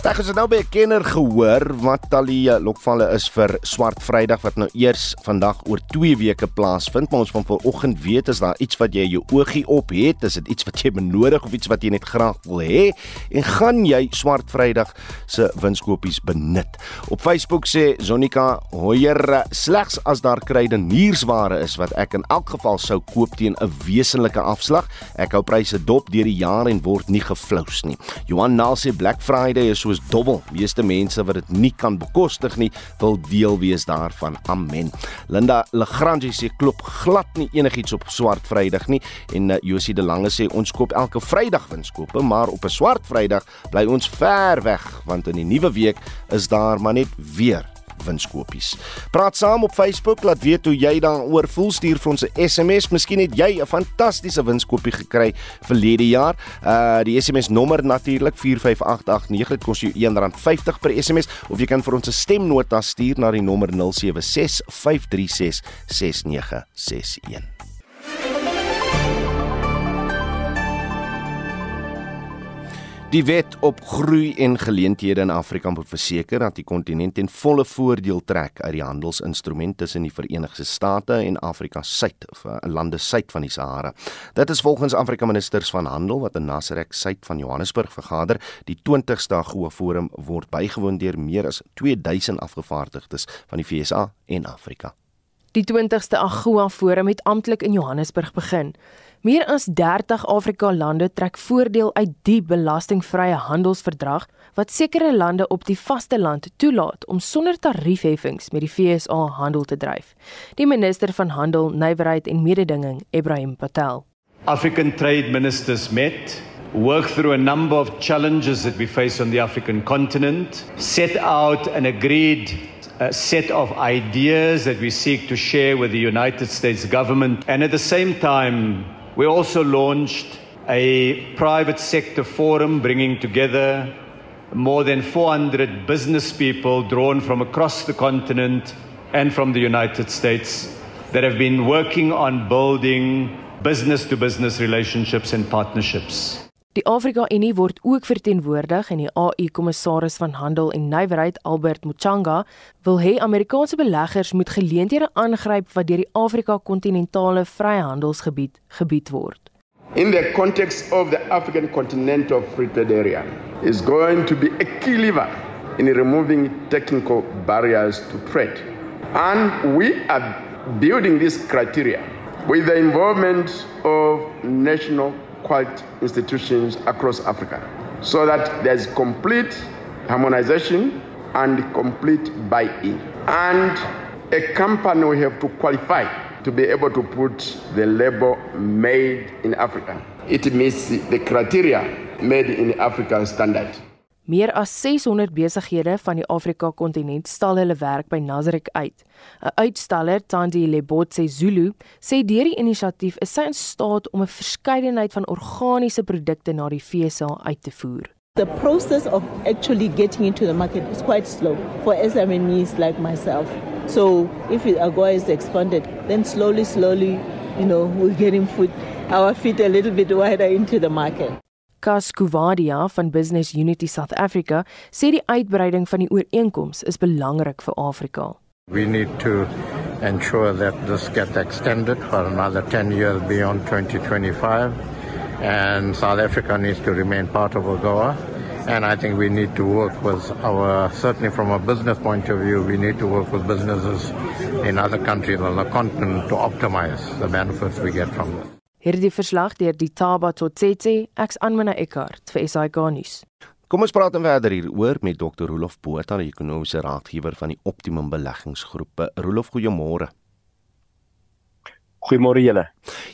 Is dit nou by 'n kenner gehoor wat al die eh, lokvalle is vir Swart Vrydag wat nou eers vandag oor 2 weke plaasvind, maar ons van vanoggend weet is daar iets wat jy jou oogie op het, is dit iets wat jy benodig of iets wat jy net graag wil hê en gaan jy Swart Vrydag se winskoopies benut. Op Facebook sê Zonika Hoyer slegs as daar kruideniersware is wat ek in elk geval sou koop teen 'n wesenlike afslag. Ek hou pryse dop deur die jaar en word nie geflous nie. Johan Nal sê Black Friday is soos dobbel. Meeste mense wat dit nie kan bekostig nie, wil deel wees daarvan. Amen. Linda Legrand sê klop glad nie enigiets op swart Vrydag nie en uh, Josie de Lange sê ons koop elke Vrydag winskoope, maar op 'n swart Vrydag bly ons ver weg want in die nuwe week is daar maar net weer winskoopies. Praat saam op Facebook, laat weet hoe jy daaroor voel, stuur vir ons 'n SMS. Miskien het jy 'n fantastiese winskoopie gekry verlede jaar. Uh die SMS nommer natuurlik 45889. Dit kos jou R1.50 per SMS of jy kan vir ons 'n stemnota stuur na die nommer 0765366961. Die wet op groei en geleenthede in Afrika moet verseker dat die kontinent ten volle voordeel trek uit die handelsinstrument tussen die Verenigde State en Afrika Suid of uh, lande suid van die Sahara. Dit is volgens Afrika ministers van handel wat in Nasrek suid van Johannesburg vergader. Die 20ste AGOA forum word bygewoon deur meer as 2000 afgevaardigdes van die VSA en Afrika. Die 20ste AGOA forum het amptelik in Johannesburg begin. Meer as 30 Afrika lande trek voordeel uit die belastingvrye handelsverdrag wat sekere lande op die vasteland toelaat om sonder tariefheffings met die FSA handel te dryf. Die minister van Handel, Nywerheid en Mededinging, Ibrahim Patel. African trade ministers met worked through a number of challenges that we face on the African continent, set out an agreed a set of ideas that we seek to share with the United States government and at the same time We also launched a private sector forum bringing together more than 400 business people drawn from across the continent and from the United States that have been working on building business to business relationships and partnerships. Die Afrika Unie word ook verteenwoordig en die AU kommissaris van handel en nywerheid Albert Muchanga wil hê Amerikaanse beleggers moet geleenthede aangryp wat deur die Afrika kontinentale vryhandelsgebied gebied word. in the context of the African continental free trade area is going to be a key lever in removing technical barriers to trade. And we are building this criteria with the involvement of national quality institutions across Africa so that there's complete harmonization and complete buy-in. And a company will have to qualify to be able to put the label made in Africa. It meets the criteria made in the African standard. Meer as 600 besighede van die Afrika kontinent stal hulle werk by Nasrek uit. 'n Uitstaller, Tandi Lebotse Zulu, sê deur die inisiatief is sy in staat om 'n verskeidenheid van organiese produkte na die FSA uit te voer. The process of actually getting into the market is quite slow for SMEs like myself. So if AGOA is expanded, then slowly, slowly, you know, we're getting foot, our feet a little bit wider into the market. Kas Kuvadia van Business Unity South Africa sê die uitbreiding van die ooreenkoms is belangrik vir Afrika. We need to ensure that this gets extended for another 10 years beyond 2025 and South Africa needs to remain part of AGOA and I think we need to work with our certainly from a business point of view we need to work with businesses in other countries on the continent to optimize the benefits we get from this. Hierdie verslag deur die Taba Totsetse, ek's Anmina Eckart vir SAK nuus. Kom ons praat dan verder hieroor met Dr. Rolof Botha, die ekonomiese raadgewer van die Optimum Beleggingsgroep. Rolof, goeiemôre. Goeiemôre julle.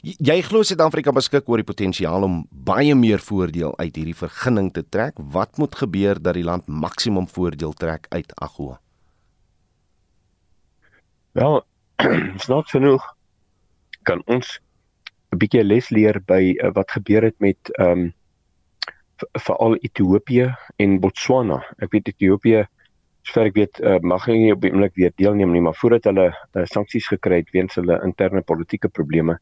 Jy glo Suid-Afrika beskik oor die potensiaal om baie meer voordeel uit hierdie vergunning te trek. Wat moet gebeur dat die land maksimum voordeel trek uit AGOA? Wel, snaaks genoeg kan ons 'n bietjie les leer by uh, wat gebeur het met ehm um, veral Ethiopië en Botswana. Ek weet Ethiopië sover ek weet uh, mag nie op die oomblik weer deelneem nie, maar voordat hulle uh, sanksies gekry het weens hulle interne politieke probleme,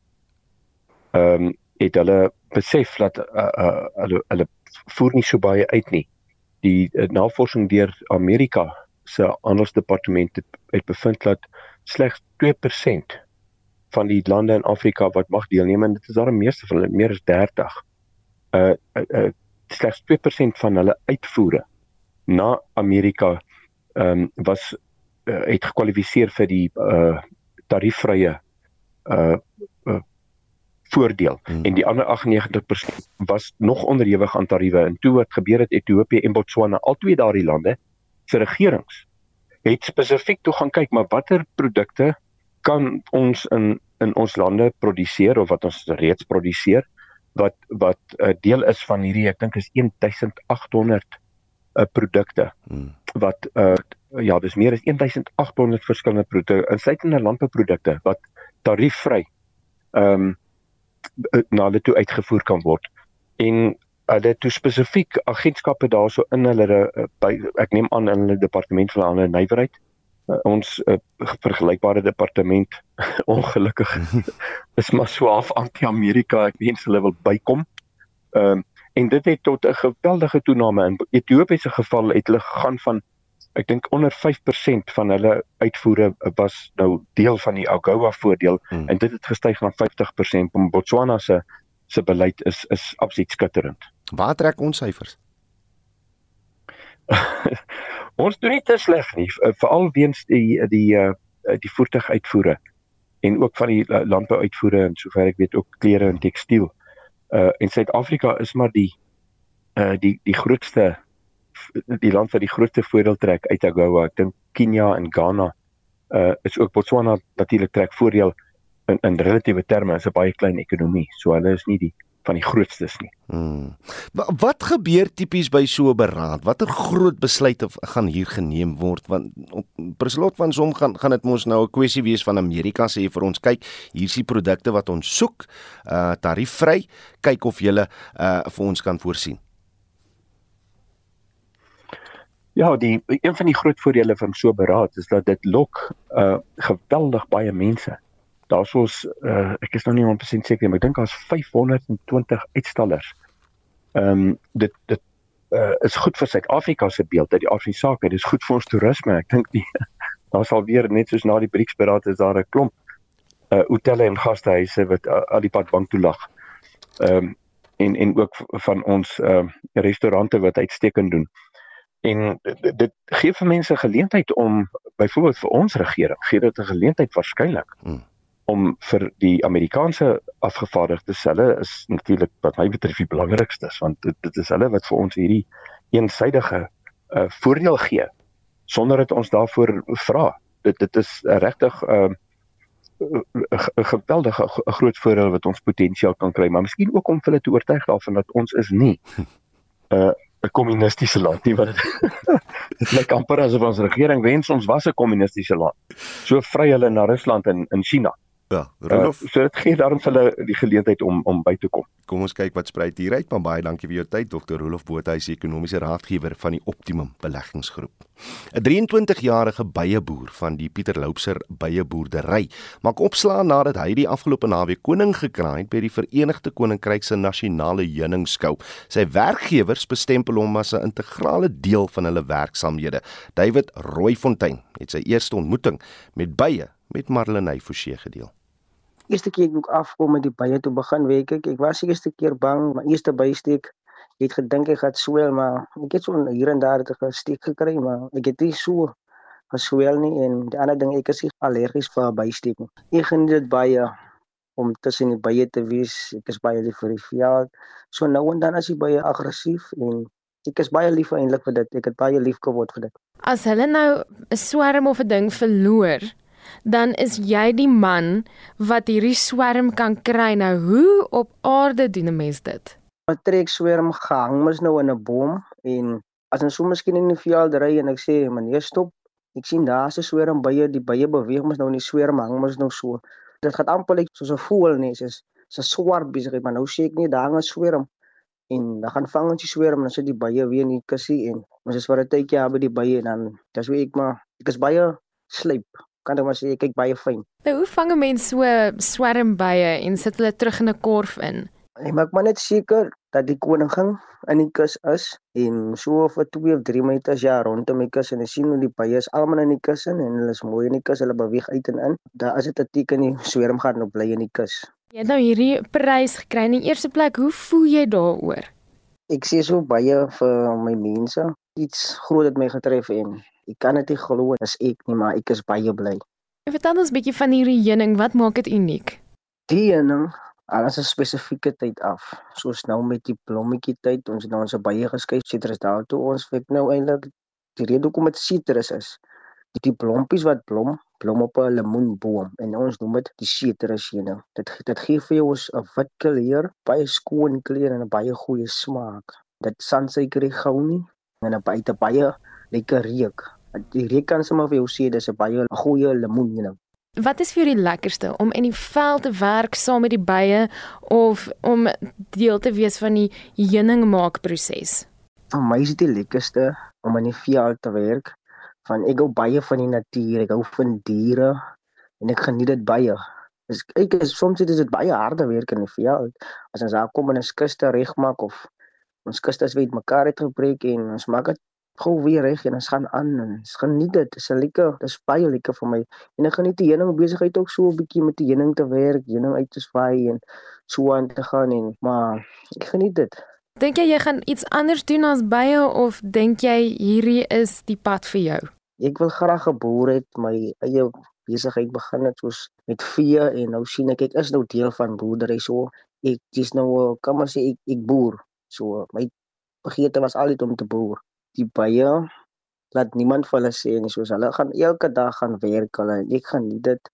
ehm um, het hulle besef dat uh, uh, hulle hulle voer nie so baie uit nie. Die uh, navorsing deur Amerika se handelsdepartement het, het bevind dat slegs 2% van die lande in Afrika wat mag deelneem en dit is daar die meeste van hulle meer as 30 uh, uh, uh slegs 2% van hulle uitvoere na Amerika ehm um, was uh, het gekwalifiseer vir die uh tariefvrye uh, uh voordeel hmm. en die ander 98% was nog onderhewig aan tariewe en toe wat gebeur het Ethiopië en Botswana albei daardie lande se regerings het spesifiek toe gaan kyk maar watter produkte kan ons in in ons lande produseer of wat ons reeds produseer wat wat 'n uh, deel is van hierdie ek dink is 1800 uh, produkte hmm. wat uh, ja dis meer as 1800 verskillende produkte insluitende landbouprodukte wat tariefvry ehm um, na hulle toe uitgevoer kan word en hulle toe spesifiek agentskappe daarso in hulle by ek neem aan in hulle departement van ander nywerheid ons uh, vergelykbare departement ongelukkig is maar so af anti-Amerika ek wens hulle wil bykom. Ehm uh, en dit het tot 'n geweldige toename in Ethiopië se geval het hulle gegaan van ek dink onder 5% van hulle uitvoere was nou deel van die AGOA voordeel hmm. en dit het gestyg na 50% om Botswana se se beleid is is absoluut skitterend. Waar trek ons syfers? ons doen nie te sleg nie veral weens die die uh, die voertuiguitvoere en ook van die landbouuitvoere en sover ek weet ook klere en tekstiel. Uh en Suid-Afrika is maar die uh die die grootste die land wat die grootste voordeel trek uit AGOA. Ek dink Kenia en Ghana uh is ook Botswana natuurlik trek voordeel in in relatiewe terme is 'n baie klein ekonomie. So hulle is nie die van die grootstes nie. Hmm. Wat gebeur tipies by so 'n beraad? Watter groot besluite gaan hier geneem word want preslot van som gaan gaan dit mos nou 'n kwessie wees van Amerika sê vir ons kyk, hier is die produkte wat ons soek, uh tariefvry, kyk of julle uh vir ons kan voorsien. Ja, die een van die groot voordele van so 'n beraad is dat dit lok uh geweldig baie mense daar's ons uh, ek is nou nie 100% seker maar ek dink daar's 520 uitstallers. Ehm um, dit dit uh, is goed vir Suid-Afrika se beeld uit die Afrika sake. Dit is goed vir ons toerisme. Ek dink nie daar sal weer net soos na die BRICS beraad is daar 'n klomp uh hotelle en gastehuise wat uh, al die pad bank toe lag. Ehm um, en en ook van ons ehm uh, restaurante wat uitstekend doen. En dit, dit gee vir mense geleentheid om byvoorbeeld vir ons regering gee dit 'n geleentheid waarskynlik hmm. Om vir die Amerikaanse afgevaardigdes hulle is natuurlik wat my betref die belangrikste want dit, dit is hulle wat vir ons hierdie eensydige uh, voordeel gee sonder dat ons daarvoor vra. Dit dit is regtig 'n uh, 'n geweldige groot voordeel wat ons potensiaal kan kry, maar miskien ook om hulle te oortuig daarvan dat ons is nie 'n uh, 'n kommunistiese land nie wat dit lyk amper asof ons regering wens ons was 'n kommunistiese land. So vry hulle na Rusland en in China. Ja, Rolof. Uh, so dit gee daarom vir hulle die geleentheid om om by te kom. Kom ons kyk wat spruit hier uit, maar baie dankie vir jou tyd Dr. Rolof Bothuis, ekonomiese raadgewer van die Optimum Beleggingsgroep. 'n 23-jarige beieboer van die Pieter Loupser beieboerdery maak opslaan nadat hy die afgelope naweek koning gekraai het by die Verenigde Koninkryk se nasionale heuningskou. Sy werkgewers bestempel hom as 'n integrale deel van hulle werksamehede. David Rooifontein het sy eerste ontmoeting met beie met Marlenae Forsie gedeel. Eerste keer ek afkom met die baie toe begin week ek ek was eerste keer bang my eerste bysteek ek het gedink ek gaan swel maar ek het so hier en daar 'n steek gekry maar ek het nie so geswel nie en die ander ding ek is allergies vir bysteek. Ek geniet dit baie om tussen die baie te wees. Ek is baie lief vir die veld. So nou en dan as jy baie aggressief en ek is baie lief eintlik vir dit. Ek het baie lief geword vir dit. As hulle nou 'n swerm of 'n ding verloor, dan is jy die man wat hierdie swerm kan kry. Nou hoe op aarde doen 'n mens dit? 'n Trek swerm gehang mos nou in 'n boom en as ons so miskien in die veld ry en ek sê meneer stop, ek sien daar's 'n swerm bye, die bye beweeg mos nou in die swerm hang mos nou so. Dit gaan amper lyk soos 'n voelnes is. Dis 'n swart besigheid, maar nou sê ek nie daar 'n swerm en dan gaan vang ons die swerm en dan sit die bye weer in die kussie en ons is vir 'n tydjie aan by die bye en dan dis hoe ek maar ek is baie slyp kan ek maar sê kyk baie fyn. Nou hoe vang 'n mens so swerm bye en sit hulle terug in 'n korf in? Ek maak maar net seker dat die koningin in die kus is en so vir 2 of 3 minute as jy rondom die kus en jy sien hoe die bye is almal in die kus in en hulle is mooi in die kus, hulle beweeg uit en in. Daar is dit 'n teken die swerm gaan nou bly in die kus. Jy het nou hierdie prys gekry in die eerste plek. Hoe voel jy daaroor? Ek sê so baie vir my mense. Iets groot het my getref en Ek kan dit nie glo as ek nie, maar ek is baie bly. Vertel ons 'n bietjie van hierdie heuning. Wat maak dit uniek? Die heuning, alles is spesifieke tyd af. Soos nou met die blommetjie tyd, ons het nou ons baie geskei sitrus daartoe. Ons weet nou eintlik die rede hoekom dit sitrus is. Die blompies wat blom, blom op 'n lemoenboom en ons noem dit die sitrus heuning. Dit dit gee vir jou 'n wit kleur, baie skoon kleur en 'n baie goeie smaak. Dit sansuiker gou nie en 'n baie baie lekker reuk. Die reuk kan sommer vir jou sê dis 'n baie goeie lemoenheuning. Wat is vir jou die lekkerste om in die veld te werk saam met die bye of om deel te wees van die heuningmaakproses? Vir my is dit die lekkerste om in die veld te werk. Van ek hou baie van die natuur, ek hou van diere en ek geniet dit baie. Dis ek is soms is dit baie harde werk in die veld. As ons daar kom en ons kuste regmaak of ons kuste is weet mekaar het gebreek en ons maak dit gou weer reg en ons gaan aan en ons geniet dit. Dit is lekker, dit is baie lekker vir my. En ek geniet die heuning besigheid ook so 'n bietjie met die heuning te werk, heuning uit te swaai en so aan te gaan en maar ek geniet dit. Dink jy jy gaan iets anders doen as bye of dink jy hierdie is die pad vir jou? Ek wil graag 'n boer hê, my eie besigheid begin het soos met vee en nou sien ek ek is nou deel van boerdery so. Ek dis nou kom ons sê ek, ek boer. So my begeerte was altyd om te boer die bye laat niemand vir hulle sê nie soos hulle gaan elke dag gaan werk hulle ek gaan dit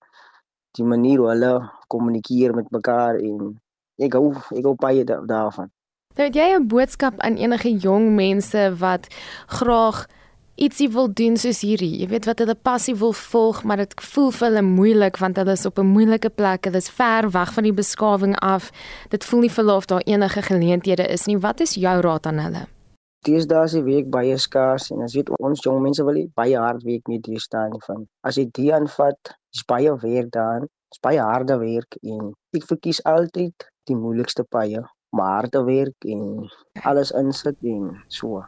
die manier hoe hulle kommunikeer met mekaar en ek hou ek hou baie daarvan. Nou het jy 'n boodskap aan enige jong mense wat graag ietsie wil doen soos hierdie. Jy weet wat hulle passie wil volg, maar dit voel vir hulle moeilik want hulle is op 'n moeilike plek. Hulle is ver weg van die beskawing af. Dit voel nie verlof daar enige geleenthede is nie. Wat is jou raad aan hulle? Deesdae is die week baie skaars en as jy ons jong mense wil baie hard werk met hier staan van. As jy die aanvat, is baie werk daar. Is baie harde werk en ek verkies altyd die moeilikste paie, maar harde werk en alles insit en so.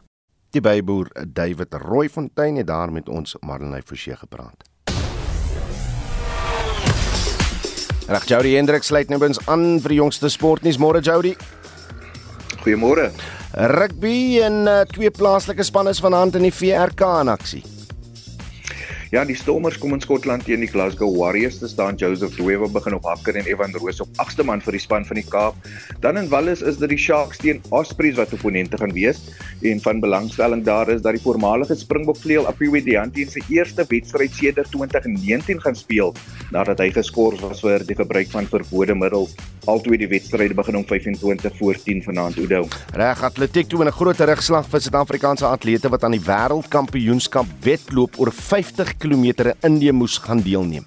Die byboer David Rooifontein het daar met ons Marlenae Forsie gepraat. Reg Jody Hendrik sluit nou bins aan vir die jongste sportnuus môre Jody. Goeiemôre. Rugby en uh, twee plaaslike spanne is vanaand in die VRK in aksie. Ja, die Stormers kom in Skotland teen die Glasgow Warriors te staan. Joseph Dwewe begin op hakker en Evan Roos op agste man vir die span van die Kaap. Dan in Wallis is dit die Sharks teen Ospreys wat opponente gaan wees. En van belangstelling daar is dat die voormalige Springbok vleuel Apiwe Dianti se eerste wedstryd sedert 2019 gaan speel nadat hy geskort was vir die gebruik van verbode middels. Altwee die wedstryde begin om 25 voor 10 vanaand Oudo. Reg, atletiek toe 'n groot terugslag vir Suid-Afrikaanse atlete wat aan die wêreldkampioenskap wedloop oor 50 km in Indië moes gaan deelneem.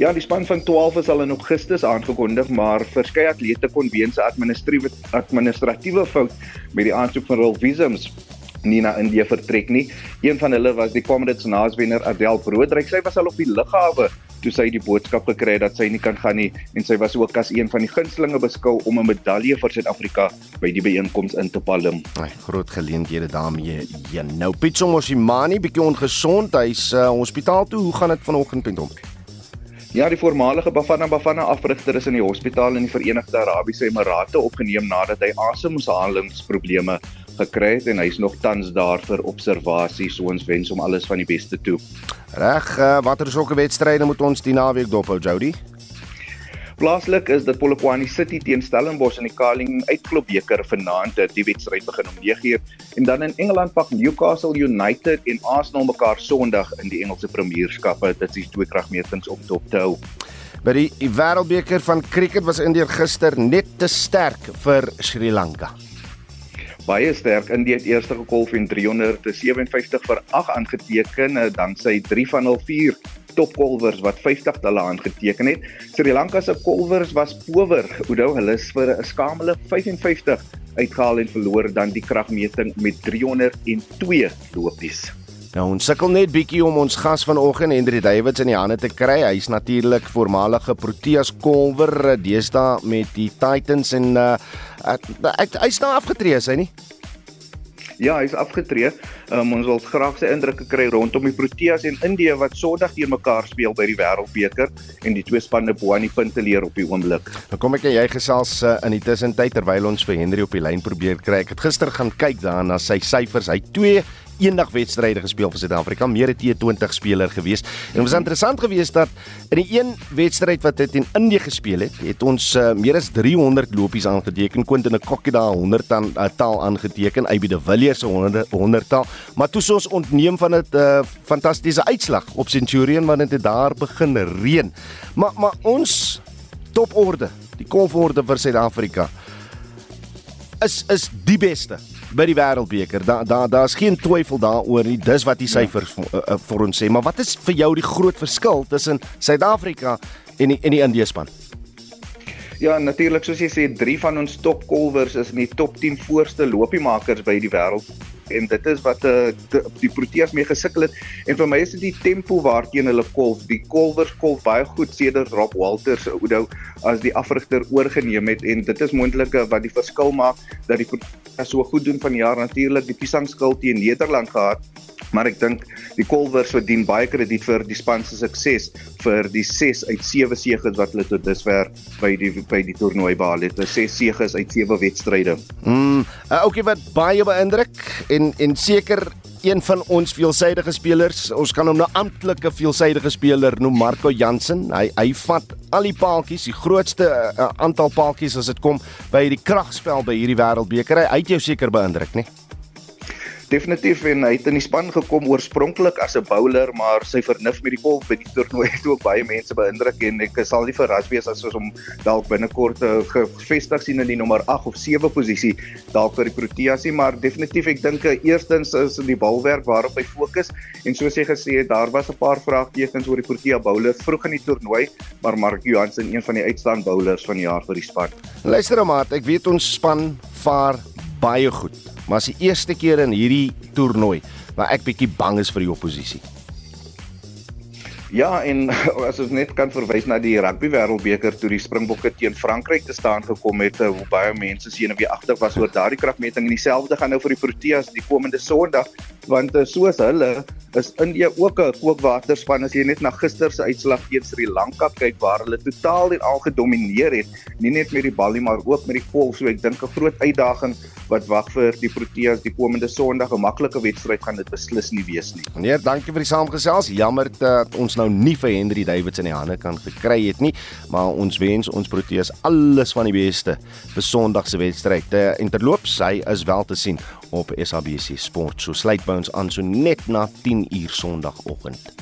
Ja, die span van 12 is al in Augustus aangekondig, maar verskeie atlete kon weens 'n administratiewe administratiewe fout met die aansoek van hul visums nie na Indië vertrek nie. Een van hulle was die Comrades naaswenner Adel Broodryk. Sy was al op die lughawe toe sy die boodskap gekry het dat sy nie kan gaan nie en sy was ook as een van die gunstelinge beskou om 'n medalje vir Suid-Afrika by die byeenkoms in te palm. Ai, groot geleenthede daarmee. Ja, nou Pitso Mosimani bietjie ongesond. Hy's uh, hospitaal toe. Hoe gaan dit vanoggend met hom? Ja, die voormalige Bafana Bafana afrigter is in die hospitaal in die Verenigde Arabiese Emirate opgeneem nadat hy asemhalingsprobleme gekry het en hy's nog tans daar vir observasie. So ons wens hom alles van die beste toe. Reg, uh, watter sokke wedstryde moet ons die naweek dophou, Jody? Plaaslik is dit Polokwane City teen Stellenbosch in die Carling Uitklopbeker vanaand. Die wedstryd begin om 9uur en dan in Engeland pak Newcastle United en Arsenal mekaar Sondag in die Engelse Premierskappe. Dit is twee kragmetings om dop te hou. By die Wêreldbeker van cricket was India gister net te sterk vir Sri Lanka. Baie sterk India het eerste gekolf en 357 vir 8 aangeteken, dan sy 3 van hul 4 topkolwers wat 50 talle aangeteken het. Sri Lanka se kolwers was power. Onthou hulle is vir 'n skamele 55 uitgehaal en verloor dan die kragmeting met 302 lopies. Nou ons sukkel net bietjie om ons gas vanoggend Hendrik Davids in die hande te kry. Hy's natuurlik voormalige Proteas kolwer deesdae met die Titans en uh hy's nou afgetree, is hy nie? Ja, hy's afgetree. Um, ons wil graag sy indrukke kry rondom die Proteas en Indië wat Sondag teen mekaar speel by die Wêreldbeker en die twee spanne bo aan die punte leer op die oomblik. Nou kom ek en jy gesels uh, in die tussentyd terwyl ons vir Henry op die lyn probeer kry. Ek het gister gaan kyk daarna sy syfers. Hy 2 eendag wedstryde gespeel vir Suid-Afrika, meer as 20 speler gewees. En dit was interessant geweest dat in die een wedstryd wat hy teen Indië gespeel het, het ons uh, meer as 300 lopies aangeteken, Quentin Kokkie daar 100 aan uh, taal aangeteken, AB de Villiers se 100 100 taal, maar toe ons ontneem van 'n uh, fantastiese uitslag op Centurion want dit daar begin reën. Maar maar ons toporde, die komforde vir Suid-Afrika is is die beste by die wêreldbeker. Daar daar daar's geen twyfel daaroor nie. Dis wat die syfers ja. vir, uh, vir ons sê. Maar wat is vir jou die groot verskil tussen Suid-Afrika en die en die Indië span? Ja, natuurlik soos jy sê, drie van ons top kolwers is in die top 10 voorste lopiemakers by die wêreld. En dit is wat uh, die, Proteas mee gesukkel het. En vir my is dit die tempo waarteen hulle kolf. Die kolwers kolf baie goed sedert Rob Walters Oudo as die afrigter oorgeneem het. En dit is moontlik wat die verskil maak dat die Proteas so goed doen van jaar natuurlik die piesangskil teen Nederland gehad maar ek dink die Kolwers verdien baie krediet vir die span se sukses vir die 6 uit 7 seëges wat hulle tot dusver by die by die toernooi behaal het. 6 seëges uit 7 wedstryde. Mm, uh, okay wat baie beïndruk en en seker een van ons veelsidige spelers. Ons kan hom nou amptelike veelsidige speler noem Marco Jansen. Hy hy vat al die paaltjies, die grootste uh, aantal paaltjies as dit kom by die kragspel by hierdie wêreldbeker. Hy het jou seker beïndruk, né? Nee? Definitief en hy het in die span gekom oorspronklik as 'n bowler, maar sy vernuf met die golf by die toernooi het ook baie mense beïndruk en ek sal nie verras wees as ons hom dalk binnekort uh, gevestig sien in die nommer 8 of 7 posisie dalk vir die Proteas nie, maar definitief ek dink uh, eerstens is die balwerk waarop hy fokus en soos jy gesê het, daar was 'n paar vraagtekens oor die Protea bowler vroeg in die toernooi, maar Mark Johansen een van die uitstaande bowlers van die jaar vir die span. Luister nou maar, ek weet ons span vaar baie goed maar as die eerste keer in hierdie toernooi waar ek bietjie bang is vir die oppositie. Ja, en as ons net kan verwys na die rugby wêreldbeker toe die Springbokke teen Frankryk te staan gekom het, eh, hoe baie mense sien en wie agter was oor daardie kragmeting en dieselfde gaan nou vir die Proteas die komende Sondag want uh, soos hulle is Indië ook 'n kookwaterspan as jy net na gister se uitslag teen Sri Lanka kyk waar hulle totaal en al gedomeineer het nie net met die bal nie maar ook met die golf so ek dink 'n groot uitdaging wat wag vir die Proteas die komende Sondag 'n maklike wedstryd gaan dit beslis nie wees nie. Meneer, dankie vir die saamgesels. Jammer dat ons nou nie vir Henry Davids in die hande kan gekry het nie, maar ons wens ons Proteas alles van die beste vir Sondag se wedstryd. En terloops, hy is wel te sien op SABC Sport. So sluit by ons aan so net na 10 uur Sondagoggend.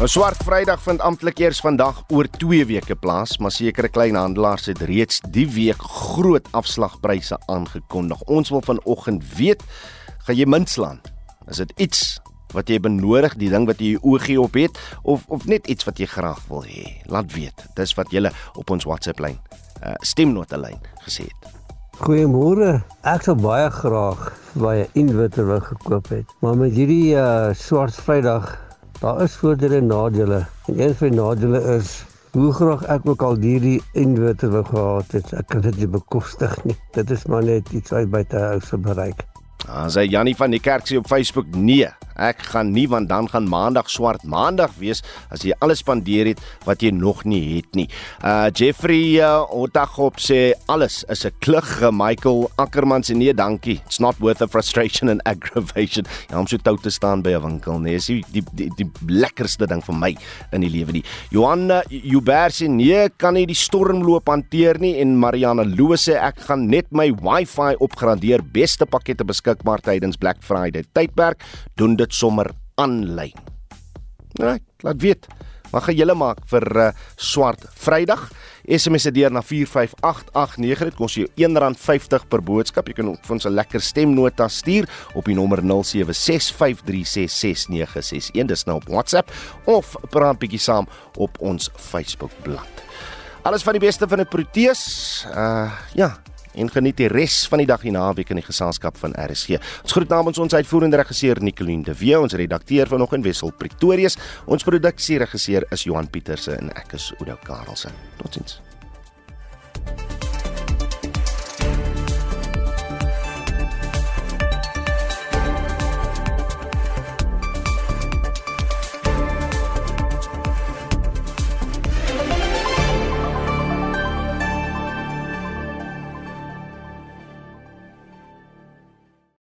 Nou swart Vrydag vind amptelik eers vandag oor 2 weke plaas, maar sekere kleinhandelaars het reeds die week groot afslagpryse aangekondig. Ons wil vanoggend weet, gaan jy mintslaan? Is dit iets wat jy benodig, die ding wat jy oogie op het of of net iets wat jy graag wil hê? Laat weet. Dis wat jy op ons WhatsApp lyn, uh, stemnota lyn gesê het. Goeiemôre. Ek sou baie graag baie inverter wil gekoop het, maar met hierdie uh, swart Vrydag Daar is voordele en nadele. En een van die nadele is hoe graag ek ook al hierdie inverter wou gehad het, ek kan dit nie bekostig nie. Dit is maar net iets uit buite huis se bereik. Ah, sê Jannie van die kerk sê op Facebook nee. Ek gaan nie want dan gaan Maandag swart Maandag wees as jy alles spandeer het wat jy nog nie het nie. Uh Jeffrey uh, Otagop sê alles is 'n klug. Michael Ackerman sê nee, dankie. It's not worth the frustration and aggravation. Ja, om so tou te staan by 'n winkel, nee, is die die die, die lekkerste ding vir my in die lewe nie. Johanna Hubert sê nee, kan nie die stormloop hanteer nie en Mariana Loo sê ek gaan net my Wi-Fi opgradeer. Beste pakkette beskikbaar tydens Black Friday tydperk. Doen dit sommer aanlyn. Nee, laat weet. Wat gaan julle maak vir uh, swart Vrydag? SMS dit deur na 45889. Dit kos jou R1.50 per boodskap. Jy kan vir ons 'n lekker stemnota stuur op die nommer 0765366961. Dis nou op WhatsApp of praat bietjie saam op ons Facebookblad. Alles van die beste van 'n Proteas. Uh ja, en geniet die res van die dag hier naweek in die geselskap van RSG. Ons groet namens ons uitvoerende regisseur Nicoline de Wee, ons redakteur vanoggend Wessel Pretorius, ons produksieregisseur is Johan Pieterse en ek is Oudo Karelse. Totsiens.